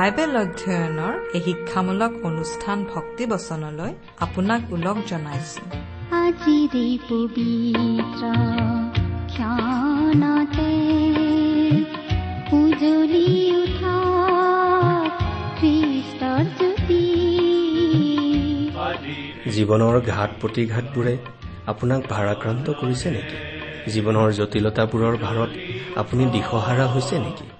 Bible অধ্যয়নৰ এই শিক্ষামূলক অনুষ্ঠান ভক্তি বচনলৈ আপোনাক ওলগ জনাইছো। উজলি উঠা খ্ৰীষ্টৰ জ্যোতি। জীৱনৰ ঘাট প্ৰতিঘাতবোৰে আপোনাক ভাৰাক্ৰান্ত কৰিছে নেকি? জীৱনৰ জটিলতাবোৰৰ ভাৰত আপুনি দিশহাৰা হৈছে নেকি?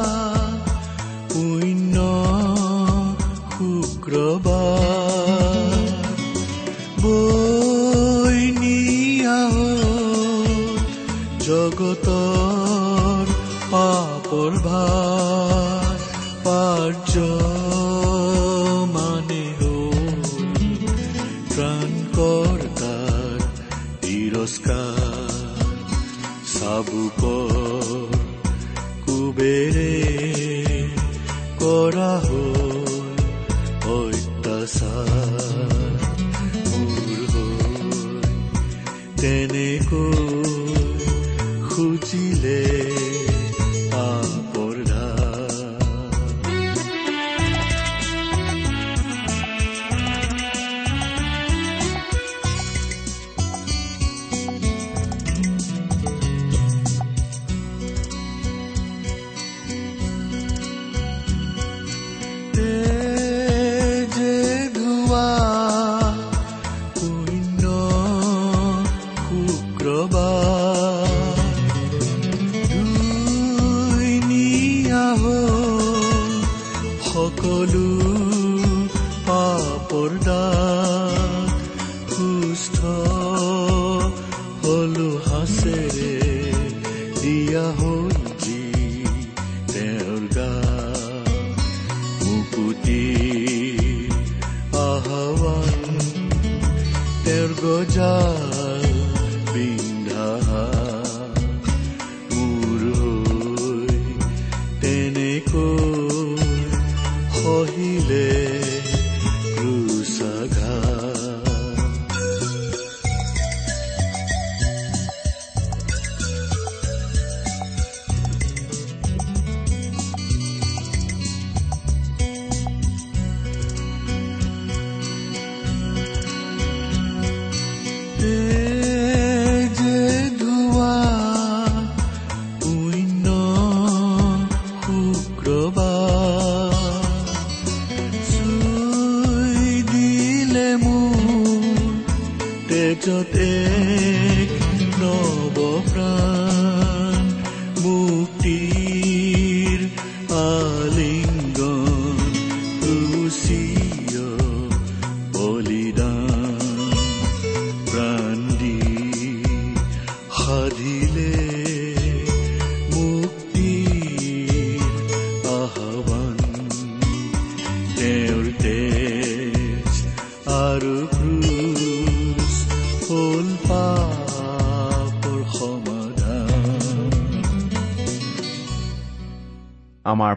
অত্যাচাৰ মোৰ হৈ তেনেকৈ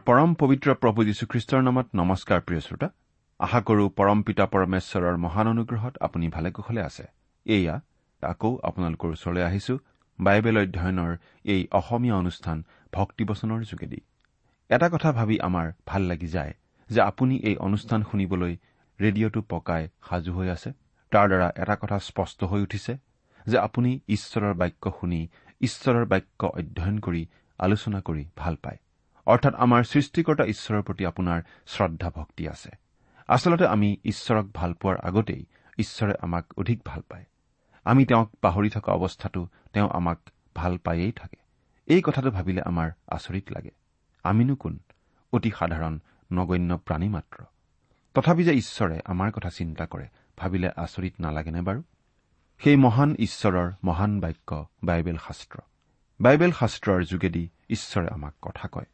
পৰম পবিত্ৰ প্ৰভু যীশুখ্ৰীষ্টৰ নামত নমস্কাৰ প্ৰিয় শ্ৰোতা। আশা কৰো পৰম পিতা পৰমেশ্বৰৰ মহান অনুগ্ৰহত আপুনি ভালে কুশলে আছে। এয়া আকৌ আপোনালোকৰ ওচৰলৈ আহিছো বাইবেল অধ্যয়নৰ এই অসমীয়া অনুষ্ঠান ভক্তিবচনৰ যোগেদি। এটা কথা ভাবি আমাৰ ভাল লাগি যায় যে আপুনি এই অনুষ্ঠান শুনিবলৈ ৰেডিঅ'টো পকাই সাজু হৈ আছে। তাৰ দ্বাৰা এটা কথা স্পষ্ট হৈ উঠিছে যে আপুনি ঈশ্বৰৰ বাক্য শুনি ঈশ্বৰৰ বাক্য অধ্যয়ন কৰি আলোচনা কৰি ভাল পায়। অৰ্থাৎ আমাৰ সৃষ্টিকৰ্তা ঈশ্বৰৰ প্ৰতি আপোনাৰ শ্ৰদ্ধা ভক্তি আছে। আচলতে আমি ঈশ্বৰক ভাল পোৱাৰ আগতেই ঈশ্বৰে আমাক অধিক ভাল পায়। আমি তেওঁক পাহৰি থকা অৱস্থাটো তেওঁ আমাক ভাল পায়েই থাকে। এই কথাটো ভাবিলে আমাৰ আচৰিত লাগে। আমিনো কোন? অতি সাধাৰণ নগণ্য প্ৰাণী মাত্ৰ। তথাপি যে ঈশ্বৰে আমাৰ কথা চিন্তা কৰে ভাবিলে আচৰিত নালাগেনে বাৰু? সেই মহান ঈশ্বৰৰ মহান বাক্য বাইবেল শাস্ত্ৰ। বাইবেল শাস্ত্ৰৰ যোগেদি ঈশ্বৰে আমাক কথা কয়।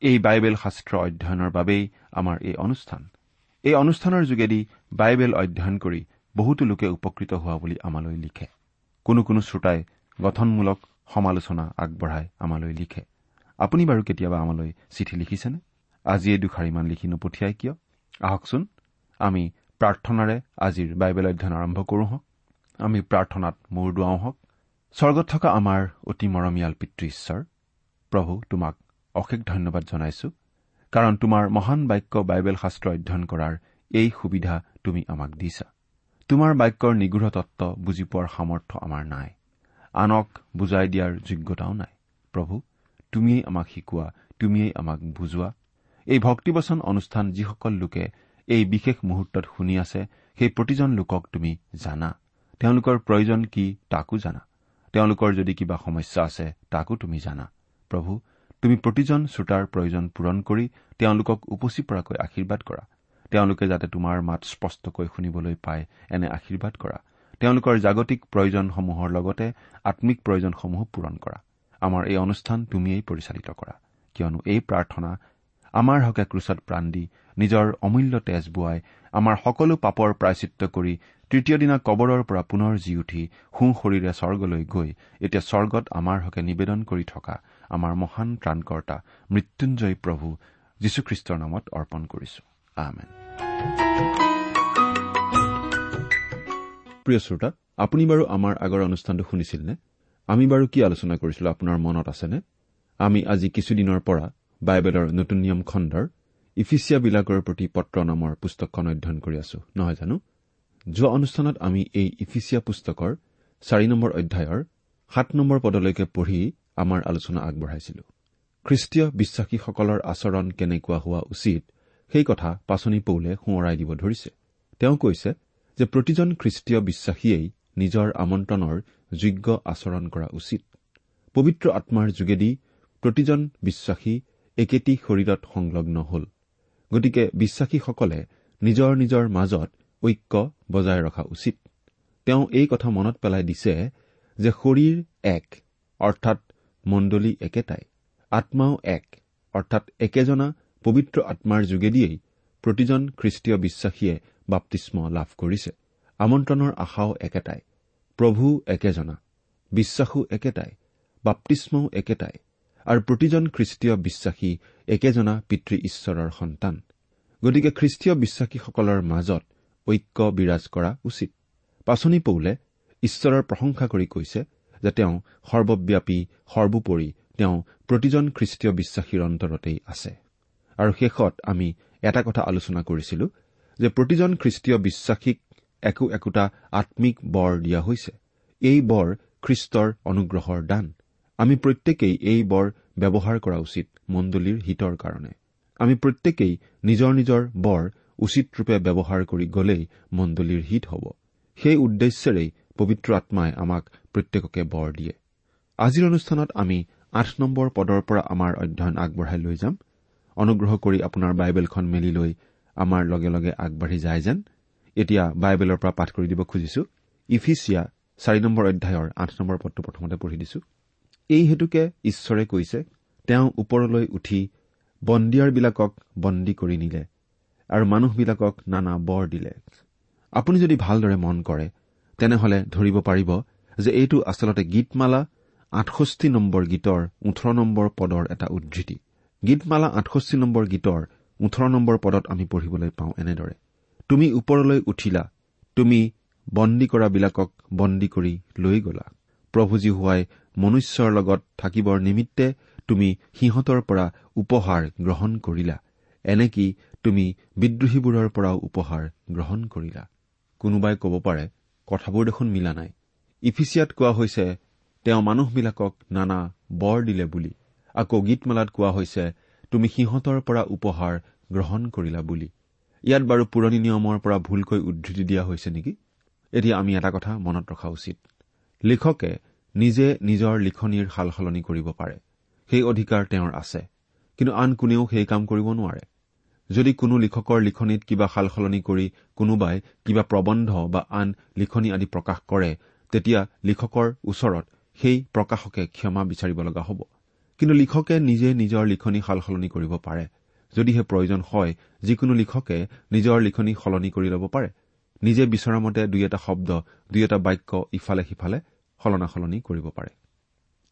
এই বাইবেল শাস্ত্ৰ অধ্যয়নৰ বাবেই আমাৰ এই অনুষ্ঠান। এই অনুষ্ঠানৰ যোগেদি বাইবেল অধ্যয়ন কৰি বহুতো লোকে উপকৃত হোৱা বুলি আমালৈ লিখে। কোনো কোনো শ্ৰোতাই গঠনমূলক সমালোচনা আগবঢ়াই আমালৈ লিখে। আপুনি বাৰু কেতিয়াবা আমালৈ চিঠি লিখিছেনে? আজি এই দুষাৰিমান লিখি নপঠিয়াই কিয়? আহকচোন আমি প্ৰাৰ্থনাৰে আজিৰ বাইবেল অধ্যয়ন আৰম্ভ কৰোঁ হওক। আমি প্ৰাৰ্থনাত মূৰ দুৱাওঁ হওক। স্বৰ্গত থকা আমাৰ অতি মৰমীয়াল পিতৃ ঈশ্বৰ প্ৰভু তোমাক অশেষ ধন্যবাদ জনাইছো। কাৰণ তোমাৰ মহান বাক্য বাইবেল শাস্ত্ৰ অধ্যয়ন কৰাৰ এই সুবিধা তুমি আমাক দিছা। তোমাৰ বাক্যৰ নিগৃঢ় তত্ব বুজি পোৱাৰ সামৰ্থ্য আমাৰ নাই। আনক বুজাই দিয়াৰ যোগ্যতাও নাই। প্ৰভু তুমিয়েই আমাক শিকোৱা তুমিয়েই আমাক বুজোৱা। এই ভক্তিবচন অনুষ্ঠান যিসকল লোকে এই বিশেষ মুহূৰ্তত শুনি আছে সেই প্ৰতিজন লোকক তুমি জানা। তেওঁলোকৰ প্ৰয়োজন কি তাকো জানা। তেওঁলোকৰ যদি কিবা সমস্যা আছে তাকো তুমি জানা। প্ৰভু তুমি প্ৰতিজন শ্ৰোতাৰ প্ৰয়োজন পূৰণ কৰি তেওঁলোকক উপচি পৰাকৈ আশীৰ্বাদ কৰা। তেওঁলোকে যাতে তোমাৰ মাত স্পষ্টকৈ শুনিবলৈ পায় এনে আশীৰ্বাদ কৰা। তেওঁলোকৰ জাগতিক প্ৰয়োজনসমূহৰ লগতে আম্মিক প্ৰয়োজনসমূহো পূৰণ কৰা। আমাৰ এই অনুষ্ঠান তুমিয়েই পৰিচালিত কৰা। কিয়নো এই প্ৰাৰ্থনা আমাৰ হকে ক্ৰুচত প্ৰাণ দি নিজৰ অমূল্য তেজ বোৱাই আমাৰ সকলো পাপৰ প্ৰায়চিত্ৰ কৰি তৃতীয় দিনা কবৰৰ পৰা পুনৰ জি উঠি সোঁ শৰীৰে স্বৰ্গলৈ গৈ এতিয়া স্বৰ্গত আমাৰ হকে নিবেদন কৰি থকা আমাৰ মহান ত্ৰাণকৰ্তা মৃত্যুঞ্জয় প্ৰভু যীশুখ্ৰীষ্টৰ নামত অৰ্পণ কৰিছো। প্ৰিয় শ্ৰোতা আপুনি বাৰু আমাৰ আগৰ অনুষ্ঠানটো শুনিছিল নে আমি বাৰু কি আলোচনা কৰিছিলো আপোনাৰ মনত আছেনে? আমি আজি কিছুদিনৰ পৰা বাইবেলৰ নতুন নিয়ম খণ্ডৰ ইফিচিয়াবিলাকৰ প্ৰতি পত্ৰ নামৰ পুস্তকখন অধ্যয়ন কৰি আছো নহয় জানো? যোৱা অনুষ্ঠানত আমি এই ইফিচিয়া পুস্তকৰ চাৰি নম্বৰ অধ্যায়ৰ সাত নম্বৰ পদলৈকে পঢ়ি আমাৰ আলোচনা আগবঢ়াইছিলো। খ্ৰীষ্টীয় বিশ্বাসীসকলৰ আচৰণ কেনেকুৱা হোৱা উচিত সেই কথা পাচনি পৌলে সোঁৱৰাই দিব ধৰিছে। তেওঁ কৈছে যে প্ৰতিজন খ্ৰীষ্টীয় বিশ্বাসীয়েই নিজৰ আমন্ত্ৰণৰ যোগ্য আচৰণ কৰা উচিত। পবিত্ৰ আত্মাৰ যোগেদি প্ৰতিজন বিশ্বাসী একেটি শৰীৰত সংলগ্ন হল। গতিকে বিশ্বাসীসকলে নিজৰ নিজৰ মাজত ঐক্য বজাই ৰখা উচিত। তেওঁ এই কথা মনত পেলাই দিছে যে শৰীৰ এক অৰ্থাৎ মণ্ডলী একেটাই আত্মাও এক অৰ্থাৎ একেজনা পবিত্ৰ আত্মাৰ যোগেদিয়েই প্ৰতিজন খ্ৰীষ্টীয় বিশ্বাসীয়ে বাপ্তিস্ম লাভ কৰিছে। আমন্ত্ৰণৰ আশাও একেটাই প্ৰভু একেজনা বিশ্বাসো একেটাই বাপ্তিস্মও একেটাই আৰু প্ৰতিজন খ্ৰীষ্টীয় বিশ্বাসী একেজনা পিতৃ ঈশ্বৰৰ সন্তান। গতিকে খ্ৰীষ্টীয় বিশ্বাসীসকলৰ মাজত ঐক্য বিৰাজ কৰা উচিত। পাচনি পৌলে ঈশ্বৰৰ প্ৰশংসা কৰি কৈছে যে তেওঁ সৰ্বব্যাপী সৰ্বোপৰি তেওঁ প্ৰতিজন খ্ৰীষ্টীয় বিশ্বাসীৰ অন্তৰতেই আছে। আৰু শেষত আমি এটা কথা আলোচনা কৰিছিলো যে প্ৰতিজন খ্ৰীষ্টীয় বিশ্বাসীক একো একোটা আম্মিক বৰ দিয়া হৈছে। এই বৰ খ্ৰীষ্টৰ অনুগ্ৰহৰ দান। আমি প্ৰত্যেকেই এই বৰ ব্যৱহাৰ কৰা উচিত মণ্ডলীৰ হিতৰ কাৰণে। আমি প্ৰত্যেকেই নিজৰ নিজৰ বৰ উচিত ৰূপে ব্যৱহাৰ কৰি গলেই মণ্ডলীৰ হিত হ'ব। সেই উদ্দেশ্যেৰেই পবিত্ৰ আত্মাই আমাক প্ৰত্যেককে বৰ দিয়ে। আজিৰ অনুষ্ঠানত আমি আঠ নম্বৰ পদৰ পৰা আমাৰ অধ্যয়ন আগবঢ়াই লৈ যাম। অনুগ্ৰহ কৰি আপোনাৰ বাইবেলখন মেলি লৈ আমাৰ লগে লগে আগবাঢ়ি যায় যেন। এতিয়া বাইবেলৰ পৰা পাঠ কৰি দিব খুজিছো। ইফিচিয়া চাৰি নম্বৰ অধ্যায়ৰ আঠ নম্বৰ পদটো প্ৰথমতে পঢ়ি দিছো। এই হেতুকে ঈশ্বৰে কৈছে তেওঁ ওপৰলৈ উঠি বন্দিয়াৰবিলাকক বন্দী কৰি নিলে আৰু মানুহবিলাকক নানা বৰ দিলে। আপুনি যদি ভালদৰে মন কৰে তেনেহলে ধৰিব পাৰিব যে এইটো আচলতে গীতমালা আঠষষ্ঠি নম্বৰ গীতৰ ওঠৰ নম্বৰ পদৰ এটা উদ্ধৃতি। গীতমালা আঠষষ্ঠি নম্বৰ গীতৰ ওঠৰ নম্বৰ পদত আমি পঢ়িবলৈ পাওঁ এনেদৰে। তুমি ওপৰলৈ উঠিলা তুমি বন্দী কৰাবিলাকক বন্দী কৰি লৈ গলা। প্ৰভুজী হোৱাই মনুষ্যৰ লগত থাকিবৰ নিমিত্তে তুমি সিহঁতৰ পৰা উপহাৰ গ্ৰহণ কৰিলা। এনেকি তুমি বিদ্ৰোহীবোৰৰ পৰাও উপহাৰ গ্ৰহণ কৰিলা? কোনোবাই ক'ব পাৰে কথাবোৰ দেখোন মিলা নাই। ইফিচিয়াত কোৱা হৈছে তেওঁ মানুহবিলাকক নানা বৰ দিলে বুলি। আকৌ গীতমালাত কোৱা হৈছে তুমি সিহঁতৰ পৰা উপহাৰ গ্ৰহণ কৰিলা বুলি। ইয়াত বাৰু পুৰণি নিয়মৰ পৰা ভুলকৈ উদ্ধৃতি দিয়া হৈছে নেকি? এতিয়া আমি এটা কথা মনত ৰখা উচিত। লিখকে নিজে নিজৰ লিখনিৰ সাল সলনি কৰিব পাৰে। সেই অধিকাৰ তেওঁৰ আছে। কিন্তু আন কোনেও সেই কাম কৰিব নোৱাৰে। যদি কোনো লিখকৰ লিখনিত কিবা সাল সলনি কৰি কোনোবাই কিবা প্ৰবন্ধ বা আন লিখনি আদি প্ৰকাশ কৰে তেতিয়া লিখকৰ ওচৰত সেই প্ৰকাশকে ক্ষমা বিচাৰিব লগা হ'ব। কিন্তু লিখকে নিজে নিজৰ লিখনি সাল সলনি কৰিব পাৰে। যদিহে প্ৰয়োজন হয় যিকোনো লিখকে নিজৰ লিখনি সলনি কৰি ল'ব পাৰে। নিজে বিচৰা মতে দুই এটা শব্দ দুই এটা বাক্য ইফালে সিফালে সলনা সলনি কৰিব পাৰে।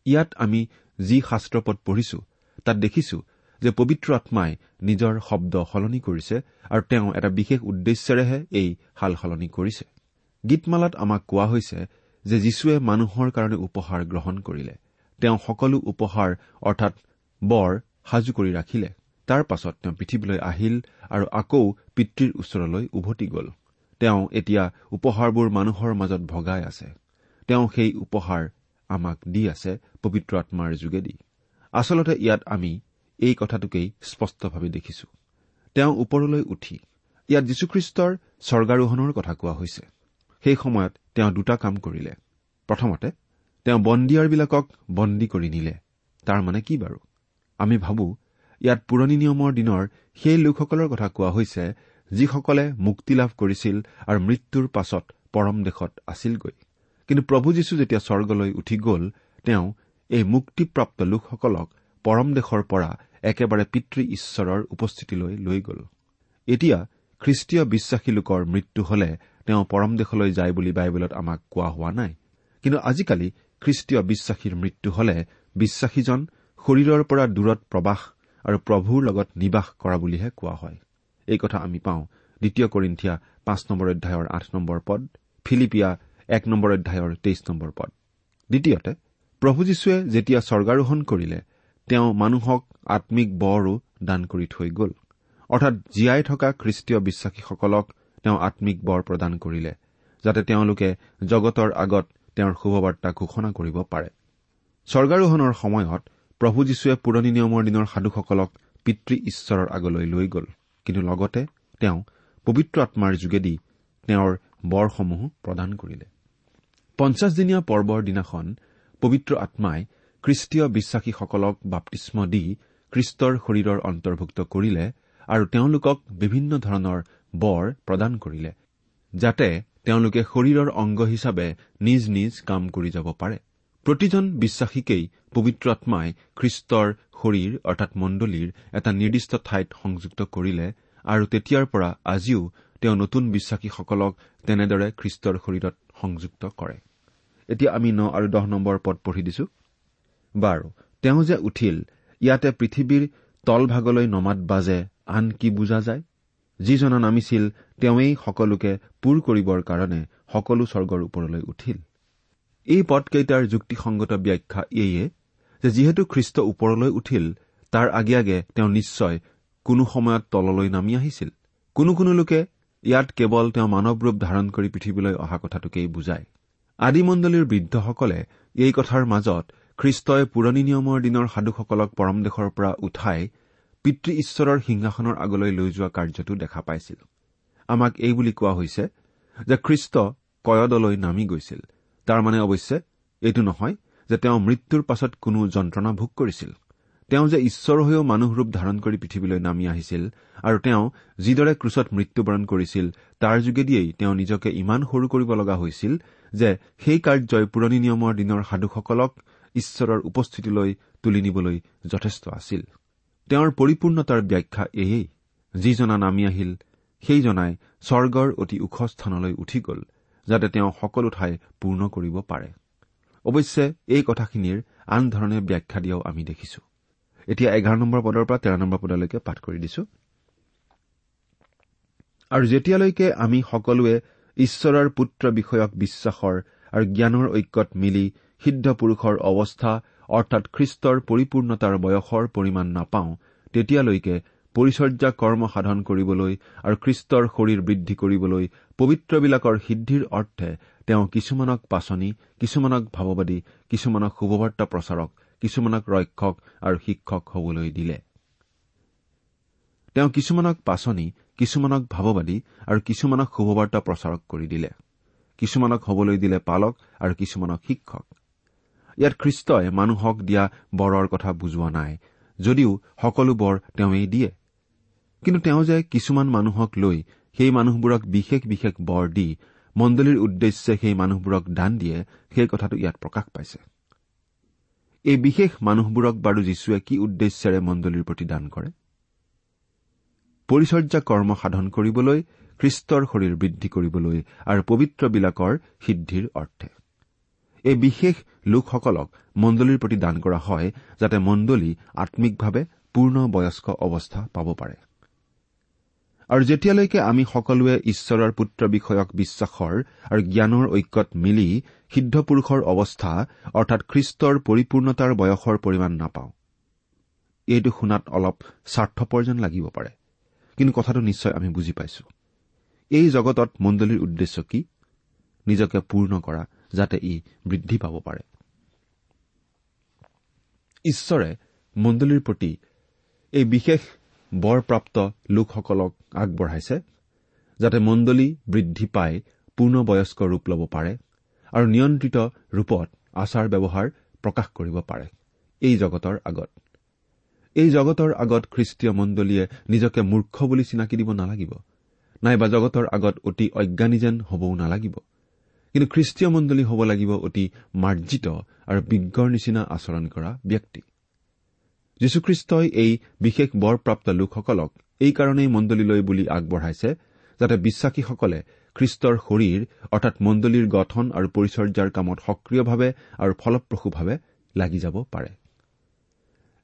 ইয়াত আমি যি শাস্ত্ৰপদ পঢ়িছো তাত দেখিছো যে পবিত্ৰ আত্মাই নিজৰ শব্দ সলনি কৰিছে আৰু তেওঁ এটা বিশেষ উদ্দেশ্যেৰেহে এই সাল সলনি কৰিছে। গীতমালাত আমাক কোৱা হৈছে যে যীশুৱে মানুহৰ কাৰণে উপহাৰ গ্ৰহণ কৰিলে তেওঁ সকলো উপহাৰ অৰ্থাৎ বৰ সাজু কৰি ৰাখিলে। তাৰ পাছত তেওঁ পৃথিৱীলৈ আহিল আৰু আকৌ পিতৃৰ ওচৰলৈ উভতি গ'ল। তেওঁ এতিয়া উপহাৰবোৰ মানুহৰ মাজত ভগাই আছে। তেওঁ সেই উপহাৰ আমাক দি আছে পবিত্ৰ আত্মাৰ যোগেদি। আচলতে ইয়াত আমি এই কথাটোকেই স্পষ্টভাৱে দেখিছো। তেওঁ ওপৰলৈ উঠি ইয়াত যীশুখ্ৰীষ্টৰ স্বৰ্গাৰোহণৰ কথা কোৱা হৈছে। সেই সময়ত তেওঁ দুটা কাম কৰিলে। প্ৰথমতে তেওঁ বন্দীয়াৰবিলাকক বন্দী কৰি নিলে। তাৰ মানে কি বাৰু? আমি ভাবো ইয়াত পুৰণি নিয়মৰ দিনৰ সেই লোকসকলৰ কথা কোৱা হৈছে যিসকলে মুক্তি লাভ কৰিছিল আৰু মৃত্যুৰ পাছত পৰম দেশত আছিলগৈ। কিন্তু প্ৰভু যীশু যেতিয়া স্বৰ্গলৈ উঠি গ'ল তেওঁ এই মুক্তিপ্ৰাপ্ত লোকসকলক পৰম দেশৰ পৰা একেবাৰে পিতৃ ঈশ্বৰৰ উপস্থিতিলৈ লৈ গ'ল। এতিয়া খ্ৰীষ্টীয় বিশ্বাসী লোকৰ মৃত্যু হলে তেওঁ পৰম দেশলৈ যায় বুলি বাইবেলত আমাক কোৱা হোৱা নাই। কিন্তু আজিকালি খ্ৰীষ্টীয় বিশ্বাসীৰ মৃত্যু হলে বিশ্বাসীজন শৰীৰৰ পৰা দূৰত প্ৰবাস আৰু প্ৰভুৰ লগত নিবাস কৰা বুলিহে কোৱা হয়। এই কথা আমি পাওঁ দ্বিতীয় কৰিন্ঠিয়া পাঁচ নম্বৰ অধ্যায়ৰ আঠ নম্বৰ পদ ফিলিপিয়া এক নম্বৰ অধ্যায়ৰ তেইছ নম্বৰ পদ। দ্বিতীয়তে প্ৰভু যীশুৱে যেতিয়া স্বৰ্গাৰোহণ কৰিলে তেওঁ মানুহক আম্মিক বৰো দান কৰি থৈ গ'ল। অৰ্থাৎ জীয়াই থকা খ্ৰীষ্টীয় বিশ্বাসীসকলক তেওঁ আম্মিক বৰ প্ৰদান কৰিলে যাতে তেওঁলোকে জগতৰ আগত তেওঁৰ শুভবাৰ্তা ঘোষণা কৰিব পাৰে। স্বৰ্গাৰোহণৰ সময়ত প্ৰভু যীশুৱে পুৰণি নিয়মৰ দিনৰ সাধুসকলক পিতৃ ঈশ্বৰৰ আগলৈ লৈ গ'ল কিন্তু লগতে তেওঁ পবিত্ৰ আত্মাৰ যোগেদি তেওঁৰ বৰসমূহ প্ৰদান কৰিলে। পঞ্চাছদিনীয়া পৰ্বৰ দিনাখন পবিত্ৰ আত্মাই খ্ৰীষ্টীয় বিশ্বাসীসকলক বাপ্তিস্ম দি খ্ৰীষ্টৰ শৰীৰৰ অন্তৰ্ভুক্ত কৰিলে আৰু তেওঁলোকক বিভিন্ন ধৰণৰ বৰ প্ৰদান কৰিলে যাতে তেওঁলোকে শৰীৰৰ অংগ হিচাপে নিজ নিজ কাম কৰি যাব পাৰে। প্ৰতিজন বিশ্বাসীকেই পবিত্ৰ আত্মাই খ্ৰীষ্টৰ শৰীৰ অৰ্থাৎ মণ্ডলীৰ এটা নিৰ্দিষ্ট ঠাইত সংযুক্ত কৰিলে আৰু তেতিয়াৰ পৰা আজিও তেওঁ নতুন বিশ্বাসীসকলক তেনেদৰে খ্ৰীষ্টৰ শৰীৰত সংযুক্ত কৰে। এতিয়া আমি ন আৰু দহ নম্বৰ পদ পঢ়ি দিছো। বাৰু তেওঁ যে উঠিল ইয়াতে পৃথিৱীৰ তলভাগলৈ নমাত বাজে আন কি বুজা যায়? যিজনা নামিছিল তেওঁই সকলোকে পূৰ কৰিবৰ কাৰণে সকলো স্বৰ্গৰ ওপৰলৈ উঠিল। এই পদকেইটাৰ যুক্তিসংগত ব্যাখ্যা এইয়ে যে যিহেতু খ্ৰীষ্ট ওপৰলৈ উঠিল তাৰ আগে আগে তেওঁ নিশ্চয় কোনো সময়ত তললৈ নামি আহিছিল। কোনো কোনো লোকে ইয়াত কেৱল তেওঁ মানৱ ৰূপ ধাৰণ কৰি পৃথিৱীলৈ অহা কথাটোকেই বুজায়। আদিমণ্ডলীৰ বৃদ্ধসকলে এই কথাৰ মাজত খ্ৰীষ্টই পুৰণি নিয়মৰ দিনৰ সাধুসকলক পৰম দেশৰ পৰা উঠাই পিতৃ ঈশ্বৰৰ সিংহাসনৰ আগলৈ লৈ যোৱা কাৰ্যটো দেখা পাইছিল। আমাক এই বুলি কোৱা হৈছে যে খ্ৰীষ্ট কয়দলৈ নামি গৈছিল। তাৰ মানে অৱশ্যে এইটো নহয় যে তেওঁ মৃত্যুৰ পাছত কোনো যন্ত্ৰণা ভোগ কৰিছিল। তেওঁ যে ঈশ্বৰ হৈও মানুহ ৰূপ ধাৰণ কৰি পৃথিৱীলৈ নামি আহিছিল আৰু তেওঁ যিদৰে ক্ৰুচত মৃত্যুবৰণ কৰিছিল তাৰ যোগেদিয়েই তেওঁ নিজকে ইমান সৰু কৰিব লগা হৈছিল যে সেই কাৰ্যই পুৰণি নিয়মৰ দিনৰ সাধুসকলক ঈশ্বৰৰ উপস্থিতিলৈ তুলি নিবলৈ যথেষ্ট আছিল। তেওঁৰ পৰিপূৰ্ণতাৰ ব্যাখ্যা এয়েই। যিজনা নামি আহিল সেইজনাই স্বৰ্গৰ অতি ওখ স্থানলৈ উঠি গ'ল যাতে তেওঁ সকলো ঠাই পূৰ্ণ কৰিব পাৰে। অৱশ্যে এই কথাখিনিৰ আন ধৰণে ব্যাখ্যা দিয়াও আমি দেখিছো। এতিয়া এঘাৰ নম্বৰ পদৰ পৰা তেৰ নম্বৰ পদলৈকে পাঠ কৰি দিছো। আৰু যেতিয়ালৈকে আমি সকলোৱে ঈশ্বৰৰ পুত্ৰ বিষয়ক বিশ্বাসৰ আৰু জ্ঞানৰ ঐক্যত মিলি সিদ্ধ পুৰুষৰ অৱস্থা অৰ্থাৎ খ্ৰীষ্টৰ পৰিপূৰ্ণতাৰ বয়সৰ পৰিমাণ নাপাওঁ তেতিয়ালৈকে পৰিচৰ্যা কৰ্ম সাধন কৰিবলৈ আৰু খ্ৰীষ্টৰ শৰীৰ বৃদ্ধি কৰিবলৈ পবিত্ৰবিলাকৰ সিদ্ধিৰ অৰ্থে তেওঁ কিছুমানক পাচনি কিছুমানক ভাৱবাদী কিছুমানক শুভবাৰ্তা প্ৰচাৰক কিছুমানক ৰক্ষক আৰু শিক্ষক হবলৈ দিলে। তেওঁ কিছুমানক পাচনি কিছুমানক ভাৱবাদী আৰু কিছুমানক শুভবাৰ্তা প্ৰচাৰক কৰি দিলে। কিছুমানক হবলৈ দিলে পালক আৰু কিছুমানক শিক্ষক। ইয়াত খ্ৰীষ্টই মানুহক দিয়া বৰৰ কথা বুজোৱা নাই যদিও সকলো বৰ তেওঁই দিয়ে। কিন্তু তেওঁ যে কিছুমান মানুহক লৈ সেই মানুহবোৰক বিশেষ বিশেষ বৰ দি মণ্ডলীৰ উদ্দেশ্যে সেই মানুহবোৰক দান দিয়ে সেই কথাটো ইয়াত প্ৰকাশ পাইছে। এই বিশেষ মানুহবোৰক বাৰু যীশুৱে কি উদ্দেশ্যেৰে মণ্ডলীৰ প্ৰতি দান কৰে? পৰিচৰ্যা কৰ্ম সাধন কৰিবলৈ খ্ৰীষ্টৰ শৰীৰ বৃদ্ধি কৰিবলৈ আৰু পবিত্ৰবিলাকৰ সিদ্ধিৰ অৰ্থে। এই বিশেষ লোকসকলক মণ্ডলীৰ প্ৰতি দান কৰা হয় যাতে মণ্ডলী আম্মিকভাৱে পূৰ্ণ বয়স্ক অৱস্থা পাব পাৰে। আৰু যেতিয়ালৈকে আমি সকলোৱে ঈশ্বৰৰ পুত্ৰ বিষয়ক বিশ্বাসৰ আৰু জ্ঞানৰ ঐক্যত মিলি সিদ্ধ পুৰুষৰ অৱস্থা অৰ্থাৎ খ্ৰীষ্টৰ পৰিপূৰ্ণতাৰ বয়সৰ পৰিমাণ নাপাওঁ। এইটো শুনাত অলপ স্বাৰ্থপৰ যেন লাগিব পাৰে কিন্তু কথাটো নিশ্চয় আমি বুজি পাইছো। এই জগতত মণ্ডলীৰ উদ্দেশ্য কি? নিজকে পূৰ্ণ কৰা যাতে ই বৃদ্ধি পাব পাৰে। ঈশ্বৰে মণ্ডলীৰ প্ৰতি এই বিশেষ বৰপ্ৰাপ্ত লোকসকলক আগবঢ়াইছে যাতে মণ্ডলী বৃদ্ধি পাই পূৰ্ণবয়স্ক ৰূপ ল'ব পাৰে আৰু নিয়ন্ত্ৰিত ৰূপত আচাৰ ব্যৱহাৰ প্ৰকাশ কৰিব পাৰে। এই জগতৰ আগত। এই জগতৰ আগত খ্ৰীষ্টীয় মণ্ডলীয়ে নিজকে মূৰ্খ বুলি চিনাকি দিব নালাগিব নাইবা জগতৰ আগত অতি অজ্ঞানী যেন হবও নালাগিব। কিন্তু খ্ৰীষ্টীয় মণ্ডলী হ'ব লাগিব অতি মাৰ্জিত আৰু বিজ্ঞৰ নিচিনা আচৰণ কৰা ব্যক্তি। যীশুখ্ৰীষ্টই এই বিশেষ বৰপ্ৰাপ্ত লোকসকলক এইকাৰণেই মণ্ডলীলৈ বুলি আগবঢ়াইছে যাতে বিশ্বাসীসকলে খ্ৰীষ্টৰ শৰীৰ অৰ্থাৎ মণ্ডলীৰ গঠন আৰু পৰিচৰ্যাৰ কামত সক্ৰিয়ভাৱে আৰু ফলপ্ৰসূভাৱে লাগি যাব পাৰে।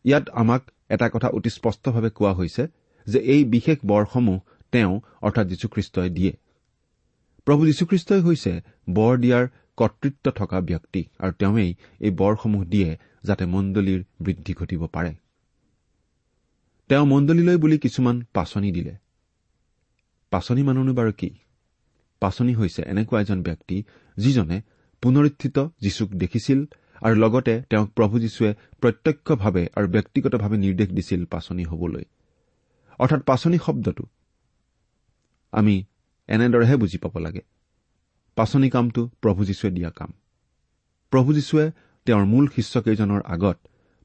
ইয়াত আমাক এটা কথা অতি স্পষ্টভাৱে কোৱা হৈছে যে এই বিশেষ বৰসমূহ তেওঁ অৰ্থাৎ যীশুখ্ৰীষ্টই দিয়ে। প্ৰভু যীশুখ্ৰীষ্টই হৈছে বৰ দিয়াৰ কৰ্তৃত্ব থকা ব্যক্তি আৰু তেওঁৱেই এই বৰসমূহ দিয়ে যাতে মণ্ডলীৰ বৃদ্ধি ঘটিব পাৰে। তেওঁ মণ্ডলীলৈ বুলি কিছুমান পাচনি দিলে। পাচনি মানুহনো বাৰু কি? পাচনি হৈছে এনেকুৱা এজন ব্যক্তি যিজনে পুনৰুত্থিত যীশুক দেখিছিল আৰু লগতে তেওঁক প্ৰভু যীশুৱে প্ৰত্যক্ষভাৱে আৰু ব্যক্তিগতভাৱে নিৰ্দেশ দিছিল পাচনি হবলৈ। অৰ্থাৎ পাচনি শব্দটো। আমি এনেদৰেহে বুজি পাব লাগে। পাচনি কামটো প্ৰভু যীশুৱে দিয়া কাম। প্ৰভু যীশুৱে তেওঁৰ মূল শিষ্যকেইজনৰ আগত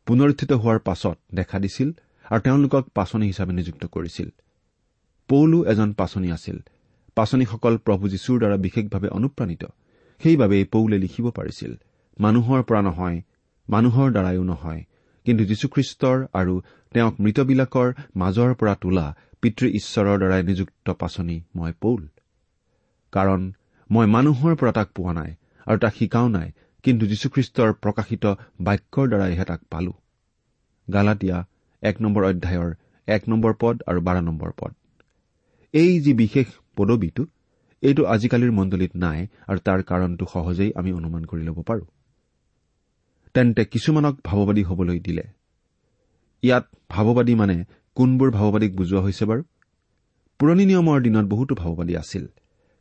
পুনৰুত্থিত হোৱাৰ পাছত দেখা দিছিল আৰু তেওঁলোকক পাচনি হিচাপে নিযুক্ত কৰিছিল। পৌলো এজন পাচনি আছিল। পাচনিসকল প্ৰভু যীশুৰ দ্বাৰা বিশেষভাৱে অনুপ্ৰাণিত। সেইবাবে পৌলে লিখিব পাৰিছিল মানুহৰ পৰা নহয় মানুহৰ দ্বাৰাইও নহয় কিন্তু যীশুখ্ৰীষ্টৰ আৰু তেওঁক মৃতবিলাকৰ মাজৰ পৰা তোলা পিতৃ ঈশ্বৰৰ দ্বাৰাই নিযুক্ত পাচনি মই পৌল। কাৰণ মই মানুহৰ পৰা তাক পোৱা নাই আৰু তাক শিকাও নাই কিন্তু যীশুখ্ৰীষ্টৰ প্ৰকাশিত বাক্যৰ দ্বাৰাইহে তাক পালো। গালাটীয়া এক নম্বৰ অধ্যায়ৰ এক নম্বৰ পদ আৰু বাৰ নম্বৰ পদ। এই যি বিশেষ পদবীটো এইটো আজিকালিৰ মণ্ডলীত নাই আৰু তাৰ কাৰণটো সহজেই আমি অনুমান কৰি ল'ব পাৰো। তেন্তে কিছুমানক ভাৱবাদী হবলৈ দিলে। ইয়াত ভাৱবাদী মানে কোনবোৰ ভাৱবাদীক বুজোৱা হৈছে বাৰু? পুৰণি নিয়মৰ দিনত বহুতো ভাৱবাদী আছিল।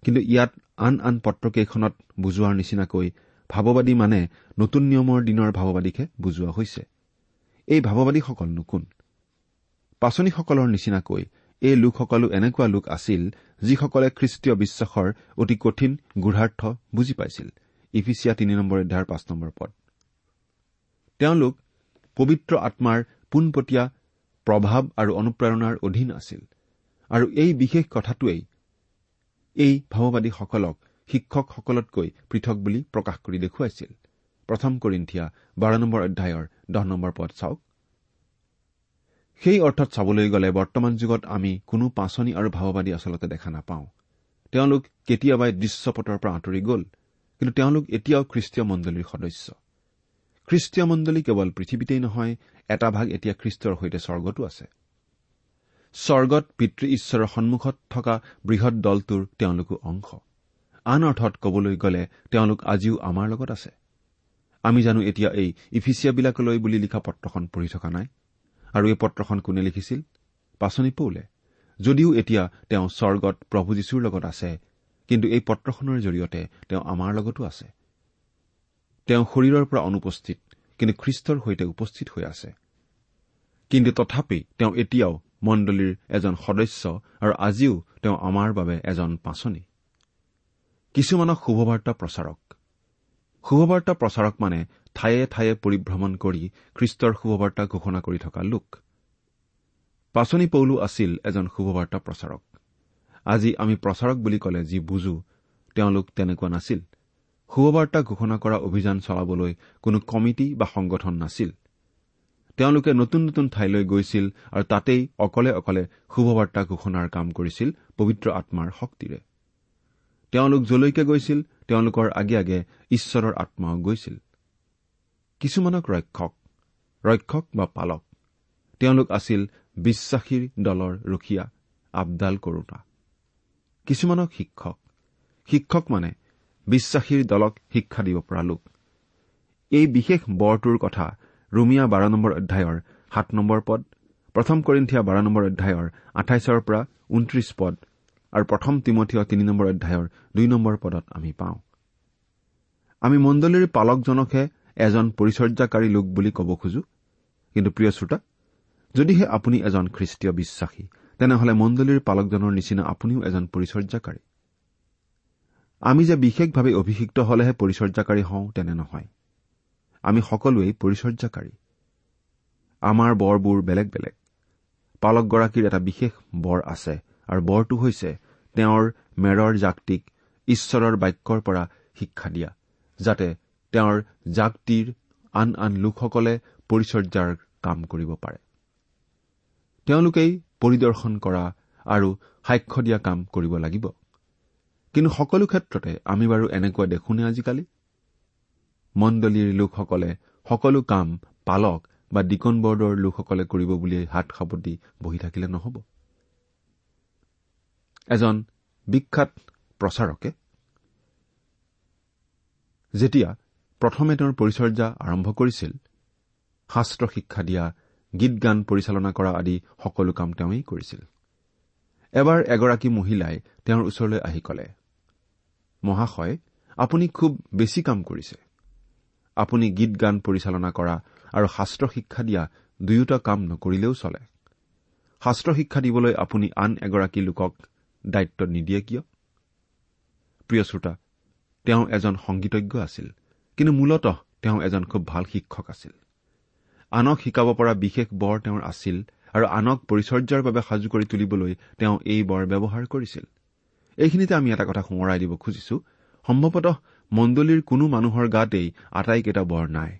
কিন্তু ইয়াত আন আন পত্ৰকেইখনত বুজোৱাৰ নিচিনাকৈ ভাৱবাদী মানে নতুন নিয়মৰ দিনৰ ভাৱবাদীকহে বুজোৱা হৈছে। এই ভাৱবাদীসকলনো কোন পাচনীসকলৰ নিচিনাকৈ এই লোকসকলো এনেকুৱা লোক আছিল যিসকলে খ্ৰীষ্টীয় বিশ্বাসৰ অতি কঠিন গুঢ়াৰ্থ বুজি পাইছিল। ইফিচিয়া তিনি নম্বৰ অধ্যায়ৰ পাঁচ নম্বৰ পদ। তেওঁলোক পবিত্ৰ আত্মাৰ পোনপটীয়া প্ৰভাৱ আৰু অনুপ্ৰেৰণাৰ অধীন আছিল। আৰু এই বিশেষ কথাটোৱেই এই ভাৱবাদীসকলক শিক্ষকসকলতকৈ পৃথক বুলি প্ৰকাশ কৰি দেখুৱাইছিল। প্ৰথম কৰিন্ঠিয়া বাৰ নম্বৰ অধ্যায়ৰ দহ নম্বৰ পদ চাওক। সেই অৰ্থত চাবলৈ গ'লে বৰ্তমান যুগত আমি কোনো পাচনি আৰু ভাৱবাদী আচলতে দেখা নাপাওঁ। তেওঁলোক কেতিয়াবাই দৃশ্যপটৰ পৰা আঁতৰি গ'ল কিন্তু তেওঁলোক এতিয়াও খ্ৰীষ্টীয় মণ্ডলীৰ সদস্য। খ্ৰীষ্টীয় মণ্ডলী কেৱল পৃথিৱীতেই নহয় এটা ভাগ এতিয়া খ্ৰীষ্টৰ সৈতে স্বৰ্গতো আছে। স্বৰ্গত পিতৃ ঈশ্বৰৰ সন্মুখত থকা বৃহৎ দলটোৰ তেওঁলোকো অংশ। আন অৰ্থত কবলৈ গ'লে তেওঁলোক আজিও আমাৰ লগত আছে। আমি জানো এতিয়া এই ইফিচিয়াবিলাকলৈ বুলি লিখা পত্ৰখন পঢ়ি থকা নাই। আৰু এই পত্ৰখন কোনে লিখিছিল? পাচনি পৌলে। যদিও এতিয়া তেওঁ স্বৰ্গত প্ৰভু যীশুৰ লগত আছে কিন্তু এই পত্ৰখনৰ জৰিয়তে তেওঁ আমাৰ লগতো আছে। তেওঁ শৰীৰৰ পৰা অনুপস্থিত কিন্তু খ্ৰীষ্টৰ সৈতে উপস্থিত হৈ আছে। কিন্তু তথাপি তেওঁ এতিয়াও মণ্ডলীৰ এজন সদস্য আৰু আজিও তেওঁ আমাৰ বাবে এজন পাচনি। কিছুমানক শুভবাৰ্তা প্ৰচাৰক। শুভবাৰ্তা প্ৰচাৰক মানে ঠায়ে ঠায়ে পৰিভ্ৰমণ কৰি খ্ৰীষ্টৰ শুভবাৰ্তা ঘোষণা কৰি থকা লোক। পাচনি পৌলো আছিল এজন শুভবাৰ্তা প্ৰচাৰক। আজি আমি প্ৰচাৰক বুলি ক'লে যি বুজো তেওঁলোক তেনেকুৱা নাছিল। শুভবাৰ্তা ঘোষণা কৰা অভিযান চলাবলৈ কোনো কমিটি বা সংগঠন নাছিল। তেওঁলোকে নতুন নতুন ঠাইলৈ গৈছিল আৰু তাতেই অকলে অকলে শুভবাৰ্তা ঘোষণাৰ কাম কৰিছিল পবিত্ৰ আত্মাৰ শক্তিৰে। তেওঁলোক যলৈকে গৈছিল তেওঁলোকৰ আগে আগে ঈশ্বৰৰ আত্মাও গৈছিল। কিছুমানক ৰক্ষক ৰক্ষক বা পালক। তেওঁলোক আছিল বিশ্বাসীৰ দলৰ ৰখীয়া আবদাল কৰোতা কিছুমানক শিক্ষক শিক্ষক মানে বিশ্বাসীৰ দলক শিক্ষা দিব পৰা লোক। এই বিশেষ বৰটোৰ কথা ৰুমিয়া বাৰ নম্বৰ অধ্যায়ৰ সাত নম্বৰ পদ প্ৰথম কৰিন্ঠিয়া বাৰ নম্বৰ অধ্যায়ৰ আঠাইছৰ পৰা ঊনত্ৰিশ পদ আৰু প্ৰথম তিমঠীয় তিনি নম্বৰ অধ্যায়ৰ দুই নম্বৰ পদত আমি পাওঁ। আমি মণ্ডলীৰ পালকজনকহে এজন পৰিচৰ্যাকাৰী লোক বুলি ক'ব খোজো। কিন্তু প্ৰিয় শ্ৰোতা যদিহে আপুনি এজন খ্ৰীষ্টীয় বিশ্বাসী তেনেহলে মণ্ডলীৰ পালকজনৰ নিচিনা আপুনিও এজন পৰিচৰ্যাকাৰী। আমি যে বিশেষভাৱে অভিষিক্ত হলেহে পৰিচৰ্যাকাৰী হওঁ তেনে নহয়। আমি সকলোৱেই পৰিচৰ্যাকাৰী আমাৰ বৰবোৰ বেলেগ বেলেগ। পালকগৰাকীৰ এটা বিশেষ বৰ আছে আৰু বৰটো হৈছে তেওঁৰ মেৰৰ জাকটিক ঈশ্বৰৰ বাক্যৰ পৰা শিক্ষা দিয়া যাতে তেওঁৰ জাকটিৰ আন আন লোকসকলে পৰিচৰ্যাৰ কাম কৰিব পাৰে। তেওঁলোকেই পৰিদৰ্শন কৰা আৰু সাক্ষ্য দিয়া কাম কৰিব লাগিব। কিন্তু সকলো ক্ষেত্ৰতে আমি বাৰু এনেকুৱা দেখোনে আজিকালি? মণ্ডলীৰ লোকসকলে সকলো কাম পালক বা ডিকন বৰ্ডৰ লোকসকলে কৰিব বুলিয়েই হাত সাৱটি বহি থাকিলে নহ'ব। এজন বিখ্যাত প্ৰচাৰকে যেতিয়া প্ৰথমে তেওঁৰ পৰিচৰ্যা আৰম্ভ কৰিছিল শাস্ত্ৰ শিক্ষা দিয়া গীত গান পৰিচালনা কৰা আদি সকলো কাম তেওঁই কৰিছিল। এবাৰ এগৰাকী মহিলাই তেওঁৰ ওচৰলৈ আহি কলে মহাশয় আপুনি খুব বেছি কাম কৰিছে। আপুনি গীত গান পৰিচালনা কৰা আৰু শাস্ত্ৰ শিক্ষা দিয়া দুয়োটা কাম নকৰিলেও চলে। শাস্ত্ৰ শিক্ষা দিবলৈ আপুনি আন এগৰাকী লোকক দায়িত্ব নিদিয়ে কিয়? প্ৰিয় শ্ৰোতা তেওঁ এজন সংগীতজ্ঞ আছিল কিন্তু মূলতঃ তেওঁ এজন খুব ভাল শিক্ষক আছিল। আনক শিকাব পৰা বিশেষ বৰ তেওঁৰ আছিল আৰু আনক পৰিচৰ্যাৰ বাবে সাজু কৰি তুলিবলৈ তেওঁ এই বৰ ব্যৱহাৰ কৰিছিল। এইখিনিতে আমি এটা কথা সোঁৱৰাই দিব খুজিছো। সম্ভৱতঃ মণ্ডলীৰ কোনো মানুহৰ গাতেই আটাইকেইটা বৰ নাই।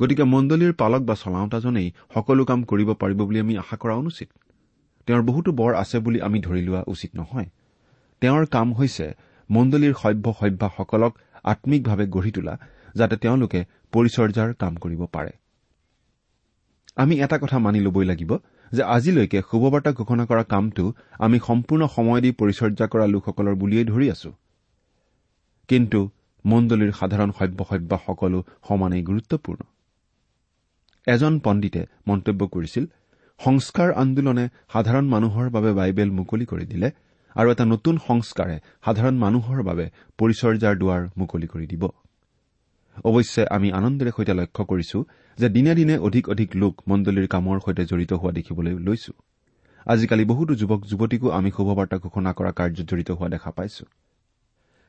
গতিকে মণ্ডলীৰ পালক বা চলাওঁতাজনেই সকলো কাম কৰিব পাৰিব বুলি আমি আশা কৰা অনুচিত। তেওঁৰ বহুতো বৰ আছে বুলি আমি ধৰি লোৱা উচিত নহয়। তেওঁৰ কাম হৈছে মণ্ডলীৰ সভ্য সভ্যাসকলক আম্মিকভাৱে গঢ়ি তোলা যাতে তেওঁলোকে পৰিচৰ্যাৰ কাম কৰিব পাৰে। আমি এটা কথা মানি ল'বই লাগিব যে আজিলৈকে শুভবাৰ্তা ঘোষণা কৰা কামটো আমি সম্পূৰ্ণ সময় দি পৰিচৰ্যা কৰা লোকসকলৰ বুলিয়েই ধৰি আছো। কিন্তু মণ্ডলীৰ সাধাৰণ সভ্য সভ্যাসকলো সমানেই গুৰুত্বপূৰ্ণ। এজন পণ্ডিতে মন্তব্য কৰিছিল সংস্কাৰ আন্দোলনে সাধাৰণ মানুহৰ বাবে বাইবেল মুকলি কৰি দিলে আৰু এটা নতুন সংস্কাৰে সাধাৰণ মানুহৰ বাবে পৰিচৰ্যাৰ দুৱাৰ মুকলি কৰি দিব। অৱশ্যে আমি আনন্দেৰে সৈতে লক্ষ্য কৰিছো যে দিনে দিনে অধিক অধিক লোক মণ্ডলীৰ কামৰ সৈতে জড়িত হোৱা দেখিবলৈ লৈছো। আজিকালি বহুতো যুৱক যুৱতীকো আমি শুভবাৰ্তা ঘোষণা কৰা কাৰ্যত জড়িত হোৱা দেখা পাইছো।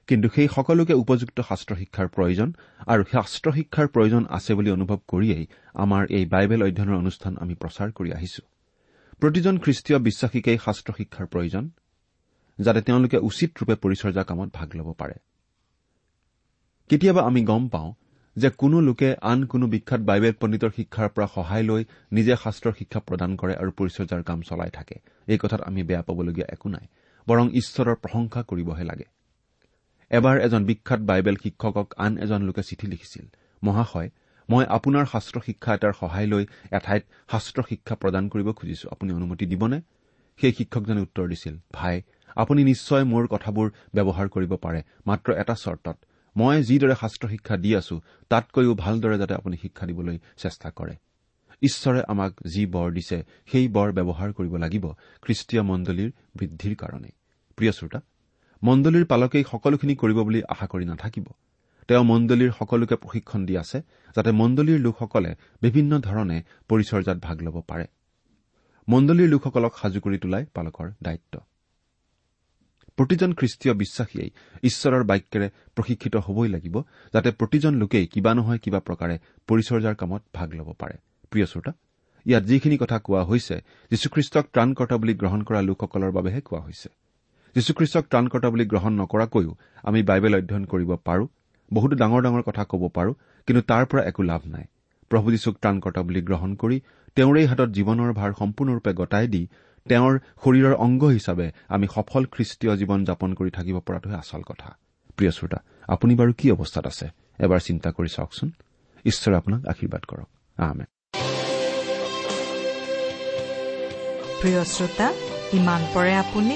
কিন্তু সেই সকলোকে উপযুক্ত শাস্ত্ৰ শিক্ষাৰ প্ৰয়োজন আৰু শাস্ত্ৰ শিক্ষাৰ প্ৰয়োজন আছে বুলি অনুভৱ কৰিয়েই আমাৰ এই বাইবেল অধ্যয়নৰ অনুষ্ঠান আমি প্ৰচাৰ কৰি আহিছো। প্ৰতিজন খ্ৰীষ্টীয় বিশ্বাসীকেই শাস্ত্ৰ শিক্ষাৰ প্ৰয়োজন যাতে তেওঁলোকে উচিত ৰূপে পৰিচৰ্যা কামত ভাগ ল'ব পাৰে। কেতিয়াবা আমি গম পাওঁ যে কোনো লোকে আন কোনো বিখ্যাত বাইবেল পণ্ডিতৰ শিক্ষাৰ পৰা সহায় লৈ নিজে শাস্ত্ৰৰ শিক্ষা প্ৰদান কৰে আৰু পৰিচৰ্যাৰ কাম চলাই থাকে। এই কথাত আমি বেয়া পাবলগীয়া একো নাই বৰং ঈশ্বৰৰ প্ৰশংসা কৰিবহে লাগে। এবাৰ এজন বিখ্যাত বাইবেল শিক্ষকক আন এজন লোকে চিঠি লিখিছিল। মহাশয় মই আপোনাৰ শাস্ত্ৰ শিক্ষা এটাৰ সহায় লৈ এঠাইত শাস্ত্ৰ শিক্ষা প্ৰদান কৰিব খুজিছো। আপুনি অনুমতি দিবনে? সেই শিক্ষকজনে উত্তৰ দিছিল ভাই আপুনি নিশ্চয় মোৰ কথাবোৰ ব্যৱহাৰ কৰিব পাৰে মাত্ৰ এটা চৰ্তত। মই যিদৰে শাস্ত্ৰ শিক্ষা দি আছো তাতকৈও ভালদৰে যাতে আপুনি শিক্ষা দিবলৈ চেষ্টা কৰে। ঈশ্বৰে আমাক যি বৰ দিছে সেই বৰ ব্যৱহাৰ কৰিব লাগিব খ্ৰীষ্টীয় মণ্ডলীৰ বৃদ্ধিৰ কাৰণে। প্ৰিয় শ্ৰোতা মণ্ডলীৰ পালকেই সকলোখিনি কৰিব বুলি আশা কৰি নাথাকিব। তেওঁ মণ্ডলীৰ সকলোকে প্ৰশিক্ষণ দি আছে যাতে মণ্ডলীৰ লোকসকলে বিভিন্ন ধৰণে পৰিচৰ্যাত ভাগ ল'ব পাৰে। মণ্ডলীৰ লোকসকলক সাজু কৰি তোলাই পালকৰ দায়িত্ব। প্ৰতিজন খ্ৰীষ্টীয় বিশ্বাসীয়ে ঈশ্বৰৰ বাক্যেৰে প্ৰশিক্ষিত হবই লাগিব যাতে প্ৰতিজন লোকেই কিবা নহয় কিবা প্ৰকাৰে পৰিচৰ্যাৰ কামত ভাগ ল'ব পাৰে। প্ৰিয় শ্ৰোতা ইয়াত যিখিনি কথা কোৱা হৈছে যীশুখ্ৰীষ্টক ত্ৰাণকৰ্তা বুলি গ্ৰহণ কৰা লোকসকলৰ বাবেহে কোৱা হৈছে। যীশুখ্ৰীষ্টক ত্ৰাণকৰ্তা বুলি গ্ৰহণ নকৰাকৈও আমি বাইবেল অধ্যয়ন কৰিব পাৰো। বহুতো ডাঙৰ ডাঙৰ কথা ক'ব পাৰো কিন্তু তাৰ পৰা একো লাভ নাই। প্ৰভু যীশুক ত্ৰাণকৰ্তা বুলি গ্ৰহণ কৰি তেওঁৰেই হাতত জীৱনৰ ভাৰ সম্পূৰ্ণৰূপে গতাই দি তেওঁৰ শৰীৰৰ অংগ হিচাপে আমি সফল খ্ৰীষ্টীয় জীৱন যাপন কৰি থাকিব পৰাটোহে আচল কথা। প্ৰিয় শ্ৰোতা আপুনি বাৰু কি অৱস্থাত আছে? এবাৰ চিন্তা কৰি চাওকচোন। ঈশ্বৰে আপোনাক আশীৰ্বাদ কৰক। প্ৰিয় শ্ৰোতা ইমান পৰে আপুনি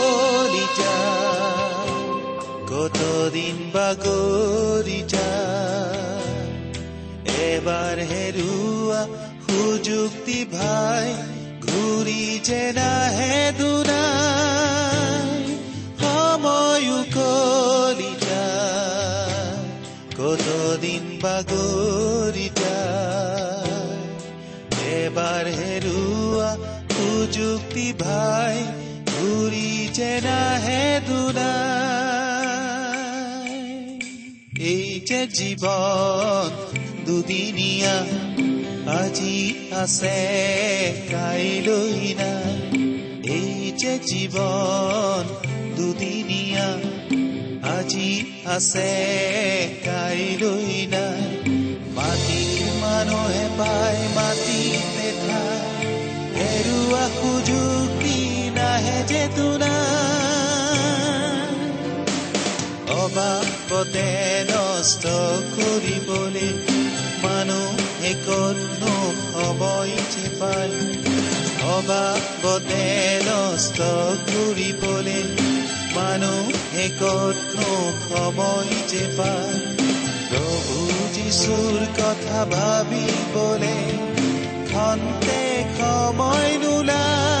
কতদিন বাগৰি যায় এবাৰ হেৰুৱা সুযুক্তি ভাই ঘূৰি যে নাহে দুনাই সময় উকলি যায় কতদিন বাগৰি যায় এবাৰ হেৰুৱা সুযুক্তি ভাই ঘূৰি যে নাহে দুনাই এই যে জীৱন দুদিনীয়া আজি আছে কাইলৈ নাই। এই যে জীৱন দুদিনীয়া আজি আছে কাইলৈ নাই। মাটিৰ মানুহে পায় মাটিতে ঠাই হেৰুৱা সুযোগী নাহে যে তোমাৰ অবাকতে নষ্ট কৰিবলৈ মানুহে সময় যে পায় অবাকতে নষ্ট কৰিবলৈ মানুহে কতনো সময় যে পায় প্ৰভু যিচুৰ কথা ভাবিবলে খন্তে সময় নোলায়।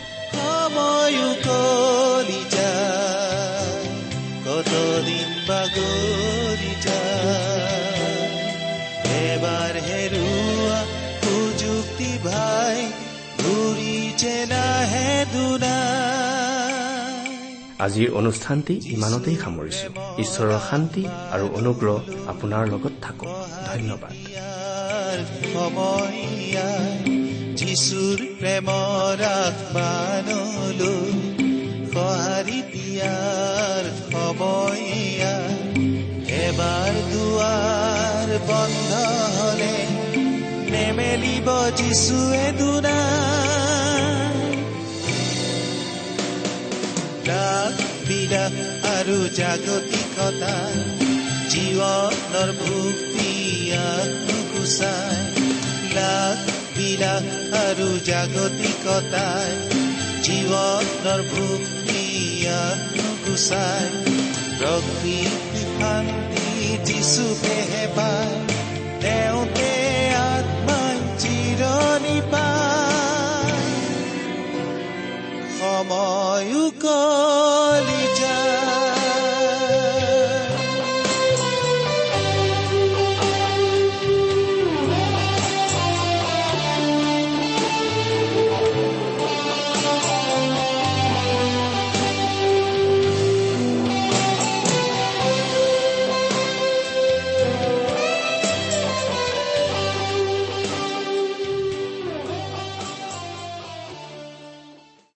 এবাৰ হেৰুৱা সুযুক্তি ভাই ঘূৰি যে নাহে দুনাই আজিৰ অনুষ্ঠানটি ইমানতেই সামৰিছো। ঈশ্বৰৰ শান্তি আৰু অনুগ্ৰহ আপোনাৰ লগত থাকক। ধন্যবাদ। যিচুৰ প্ৰেমৰ আত্মানলৈ সঁহাৰি দিয়াৰ সময় এবাৰ দুৱাৰ বন্ধ হলে নেমেলিব যিচুৱে দুনাই ৰাগ বিলাস আৰু জাগতিকতা জীৱনৰ ভুক্তি গুচাই লাখ বিলাস আৰু জাগতিকতাই জীৱনৰ ভুক্তি গুচাই প্ৰকৃতি শান্তি যিচুকেহে পায় তেওঁতে আত্মাই চিৰণি পায় সময় যায়